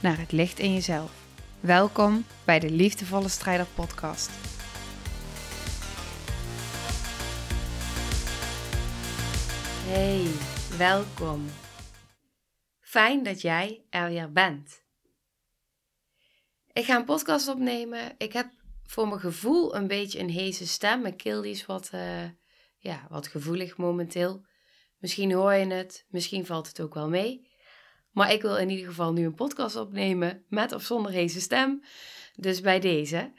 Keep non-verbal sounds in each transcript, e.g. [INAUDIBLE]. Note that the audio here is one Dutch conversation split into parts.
naar het licht in jezelf. Welkom bij de Liefdevolle Strijder Podcast. Hey, welkom. Fijn dat jij er weer bent. Ik ga een podcast opnemen. Ik heb voor mijn gevoel een beetje een heese stem. Mijn keel is wat, uh, ja, wat gevoelig momenteel. Misschien hoor je het, misschien valt het ook wel mee. Maar ik wil in ieder geval nu een podcast opnemen met of zonder deze stem. Dus bij deze.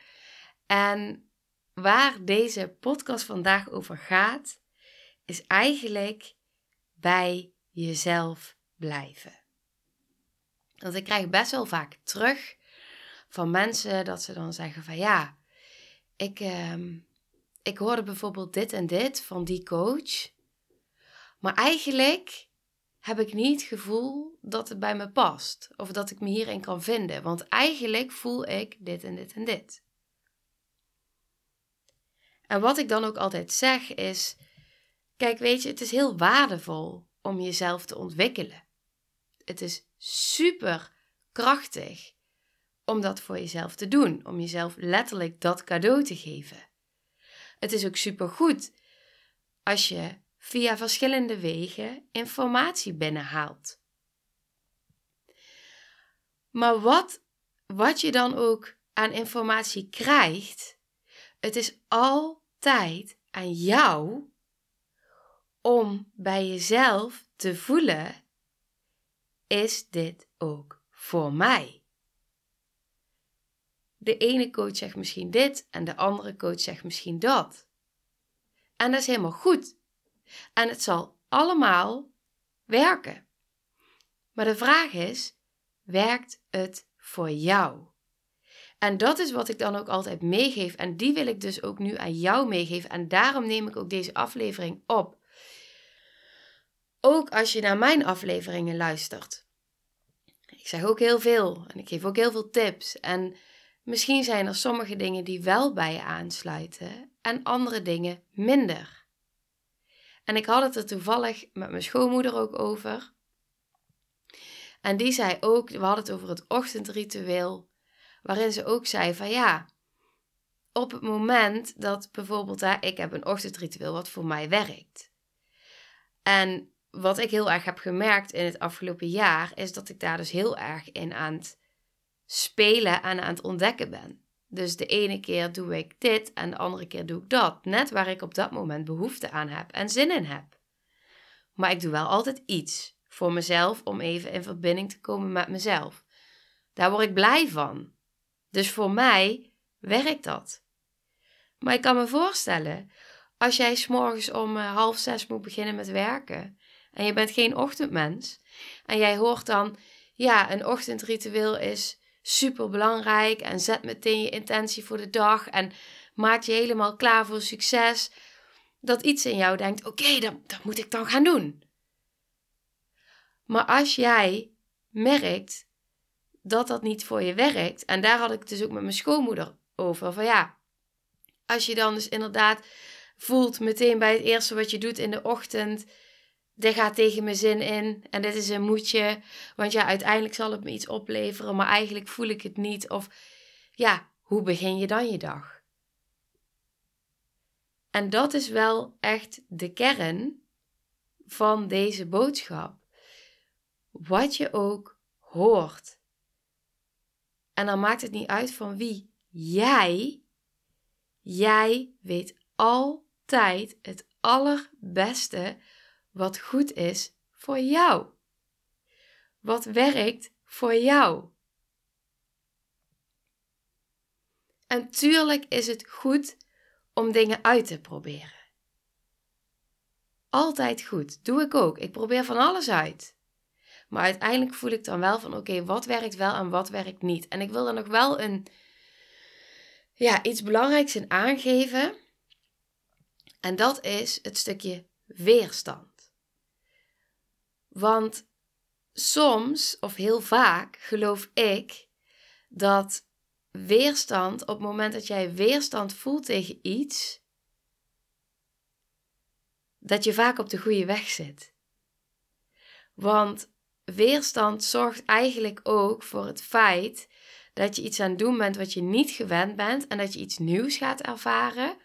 En waar deze podcast vandaag over gaat, is eigenlijk bij jezelf blijven. Want ik krijg best wel vaak terug van mensen dat ze dan zeggen van ja, ik, uh, ik hoorde bijvoorbeeld dit en dit van die coach. Maar eigenlijk heb ik niet het gevoel dat het bij me past. Of dat ik me hierin kan vinden. Want eigenlijk voel ik dit en dit en dit. En wat ik dan ook altijd zeg is: kijk, weet je, het is heel waardevol om jezelf te ontwikkelen. Het is super krachtig om dat voor jezelf te doen, om jezelf letterlijk dat cadeau te geven. Het is ook super goed als je via verschillende wegen informatie binnenhaalt. Maar wat, wat je dan ook aan informatie krijgt, het is altijd aan jou om bij jezelf te voelen: is dit ook voor mij? De ene coach zegt misschien dit en de andere coach zegt misschien dat. En dat is helemaal goed. En het zal allemaal werken. Maar de vraag is: werkt het voor jou? En dat is wat ik dan ook altijd meegeef. En die wil ik dus ook nu aan jou meegeven. En daarom neem ik ook deze aflevering op. Ook als je naar mijn afleveringen luistert. Ik zeg ook heel veel en ik geef ook heel veel tips. En misschien zijn er sommige dingen die wel bij je aansluiten en andere dingen minder. En ik had het er toevallig met mijn schoonmoeder ook over. En die zei ook, we hadden het over het ochtendritueel, waarin ze ook zei van ja, op het moment dat bijvoorbeeld, hè, ik heb een ochtendritueel wat voor mij werkt. En wat ik heel erg heb gemerkt in het afgelopen jaar, is dat ik daar dus heel erg in aan het spelen en aan het ontdekken ben. Dus de ene keer doe ik dit en de andere keer doe ik dat. Net waar ik op dat moment behoefte aan heb en zin in heb. Maar ik doe wel altijd iets voor mezelf om even in verbinding te komen met mezelf. Daar word ik blij van. Dus voor mij werkt dat. Maar ik kan me voorstellen, als jij s'morgens om eh, half zes moet beginnen met werken en je bent geen ochtendmens en jij hoort dan, ja, een ochtendritueel is super belangrijk en zet meteen je intentie voor de dag en maak je helemaal klaar voor succes. Dat iets in jou denkt: oké, dat, dat moet ik dan gaan doen. Maar als jij merkt dat dat niet voor je werkt, en daar had ik het dus ook met mijn schoonmoeder over: van ja, als je dan dus inderdaad voelt meteen bij het eerste wat je doet in de ochtend dit gaat tegen mijn zin in en dit is een moedje, want ja, uiteindelijk zal het me iets opleveren, maar eigenlijk voel ik het niet. Of ja, hoe begin je dan je dag? En dat is wel echt de kern van deze boodschap. Wat je ook hoort. En dan maakt het niet uit van wie jij. Jij weet altijd het allerbeste wat goed is voor jou. Wat werkt voor jou. En tuurlijk is het goed om dingen uit te proberen. Altijd goed. Doe ik ook. Ik probeer van alles uit. Maar uiteindelijk voel ik dan wel van oké, wat werkt wel en wat werkt niet. En ik wil er nog wel een, ja, iets belangrijks in aangeven. En dat is het stukje weerstand. Want soms, of heel vaak, geloof ik dat weerstand, op het moment dat jij weerstand voelt tegen iets, dat je vaak op de goede weg zit. Want weerstand zorgt eigenlijk ook voor het feit dat je iets aan het doen bent wat je niet gewend bent en dat je iets nieuws gaat ervaren.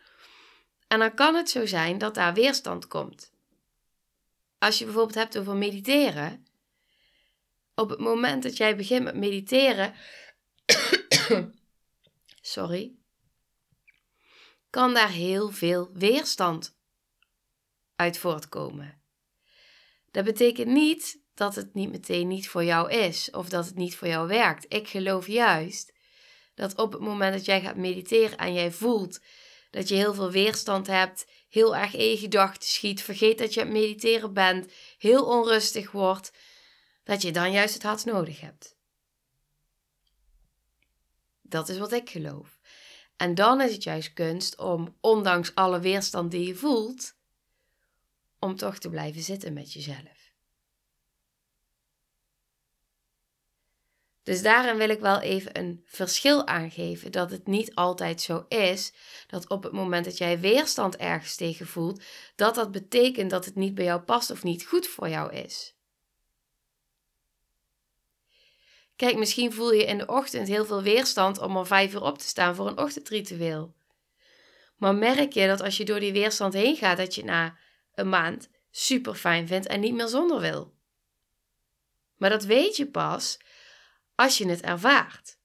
En dan kan het zo zijn dat daar weerstand komt. Als je bijvoorbeeld hebt over mediteren, op het moment dat jij begint met mediteren, [COUGHS] sorry, kan daar heel veel weerstand uit voortkomen. Dat betekent niet dat het niet meteen niet voor jou is of dat het niet voor jou werkt. Ik geloof juist dat op het moment dat jij gaat mediteren en jij voelt dat je heel veel weerstand hebt, heel erg in je schiet, vergeet dat je aan het mediteren bent, heel onrustig wordt, dat je dan juist het hart nodig hebt. Dat is wat ik geloof. En dan is het juist kunst om, ondanks alle weerstand die je voelt, om toch te blijven zitten met jezelf. Dus daarin wil ik wel even een verschil aangeven dat het niet altijd zo is dat op het moment dat jij weerstand ergens tegen voelt, dat dat betekent dat het niet bij jou past of niet goed voor jou is. Kijk, misschien voel je in de ochtend heel veel weerstand om om vijf uur op te staan voor een ochtendritueel. Maar merk je dat als je door die weerstand heen gaat, dat je na een maand super fijn vindt en niet meer zonder wil? Maar dat weet je pas als je het ervaart.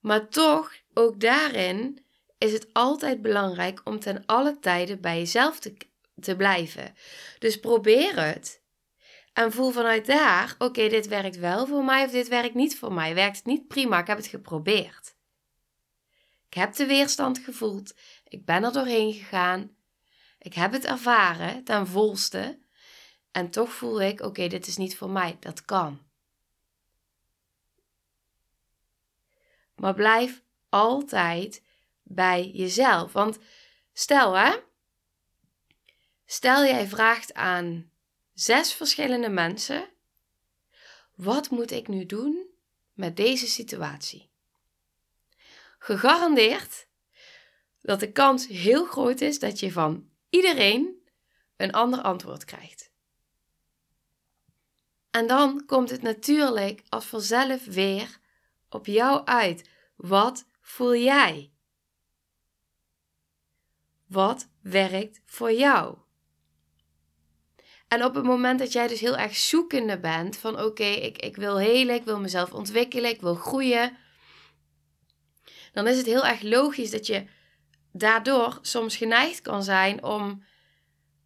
Maar toch, ook daarin is het altijd belangrijk om ten alle tijden bij jezelf te, te blijven. Dus probeer het. En voel vanuit daar, oké, dit werkt wel voor mij of dit werkt niet voor mij. Werkt het niet prima, ik heb het geprobeerd. Ik heb de weerstand gevoeld, ik ben er doorheen gegaan, ik heb het ervaren ten volste. En toch voel ik, oké, dit is niet voor mij, dat kan. Maar blijf altijd bij jezelf. Want stel hè, stel jij vraagt aan zes verschillende mensen: wat moet ik nu doen met deze situatie? Gegarandeerd dat de kans heel groot is dat je van iedereen een ander antwoord krijgt. En dan komt het natuurlijk als vanzelf weer op jou uit. Wat voel jij? Wat werkt voor jou? En op het moment dat jij dus heel erg zoekende bent van oké, ik, ik wil helen, ik wil mezelf ontwikkelen, ik wil groeien, dan is het heel erg logisch dat je daardoor soms geneigd kan zijn om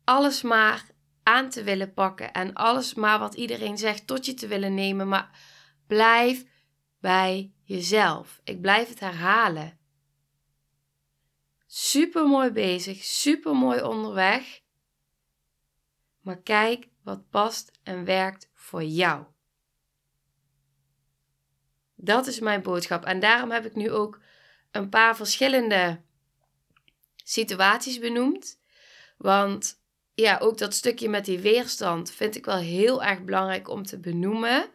alles maar aan te willen pakken en alles maar wat iedereen zegt tot je te willen nemen. Maar blijf bij jezelf. Ik blijf het herhalen. Super mooi bezig, super mooi onderweg. Maar kijk wat past en werkt voor jou. Dat is mijn boodschap. En daarom heb ik nu ook een paar verschillende situaties benoemd. Want ja, ook dat stukje met die weerstand vind ik wel heel erg belangrijk om te benoemen.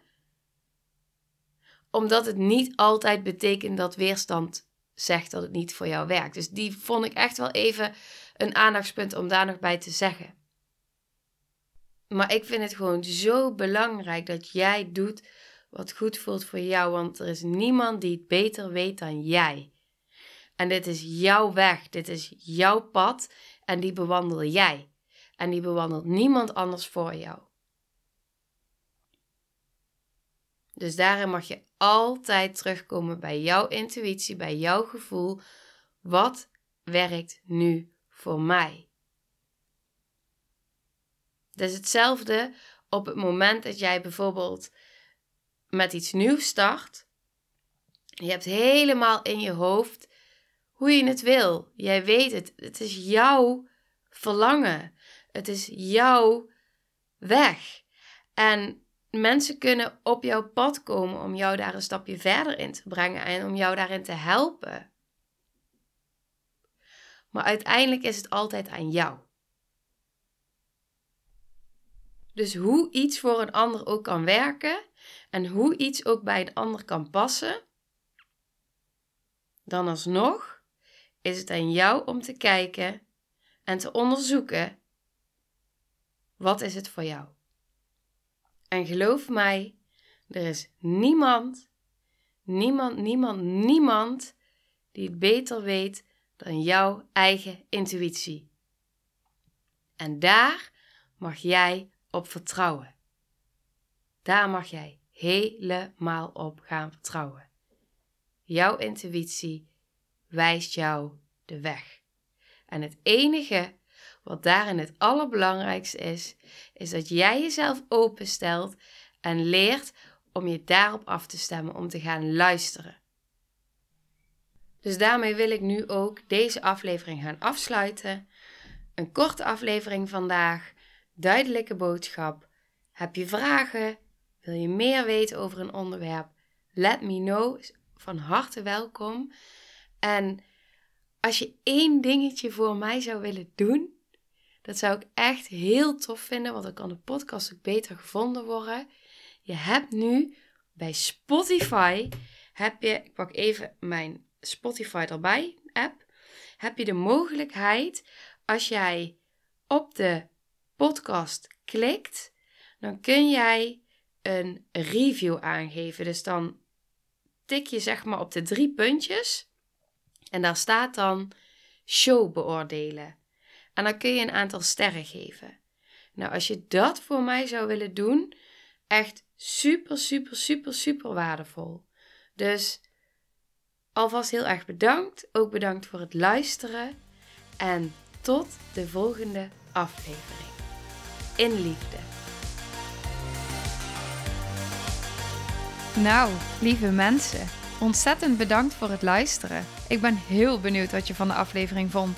Omdat het niet altijd betekent dat weerstand zegt dat het niet voor jou werkt. Dus die vond ik echt wel even een aandachtspunt om daar nog bij te zeggen. Maar ik vind het gewoon zo belangrijk dat jij doet wat goed voelt voor jou. Want er is niemand die het beter weet dan jij. En dit is jouw weg, dit is jouw pad en die bewandel jij. En die bewandelt niemand anders voor jou. Dus daarin mag je altijd terugkomen bij jouw intuïtie, bij jouw gevoel. Wat werkt nu voor mij? Het is hetzelfde op het moment dat jij bijvoorbeeld met iets nieuws start. Je hebt helemaal in je hoofd hoe je het wil. Jij weet het. Het is jouw verlangen. Het is jouw weg. En mensen kunnen op jouw pad komen om jou daar een stapje verder in te brengen en om jou daarin te helpen. Maar uiteindelijk is het altijd aan jou. Dus hoe iets voor een ander ook kan werken en hoe iets ook bij een ander kan passen, dan alsnog is het aan jou om te kijken en te onderzoeken wat is het voor jou. En geloof mij, er is niemand, niemand, niemand, niemand die het beter weet dan jouw eigen intuïtie. En daar mag jij op vertrouwen. Daar mag jij helemaal op gaan vertrouwen. Jouw intuïtie wijst jou de weg. En het enige wat daarin het allerbelangrijkste is, is dat jij jezelf openstelt en leert om je daarop af te stemmen, om te gaan luisteren. Dus daarmee wil ik nu ook deze aflevering gaan afsluiten. Een korte aflevering vandaag, duidelijke boodschap. Heb je vragen? Wil je meer weten over een onderwerp? Let me know. Van harte welkom. En als je één dingetje voor mij zou willen doen, dat zou ik echt heel tof vinden, want dan kan de podcast ook beter gevonden worden. Je hebt nu bij Spotify, heb je, ik pak even mijn Spotify erbij, app, heb je de mogelijkheid als jij op de podcast klikt, dan kun jij een review aangeven. Dus dan tik je zeg maar op de drie puntjes en daar staat dan show beoordelen. En dan kun je een aantal sterren geven. Nou, als je dat voor mij zou willen doen, echt super, super, super, super waardevol. Dus alvast heel erg bedankt. Ook bedankt voor het luisteren. En tot de volgende aflevering. In liefde. Nou, lieve mensen, ontzettend bedankt voor het luisteren. Ik ben heel benieuwd wat je van de aflevering vond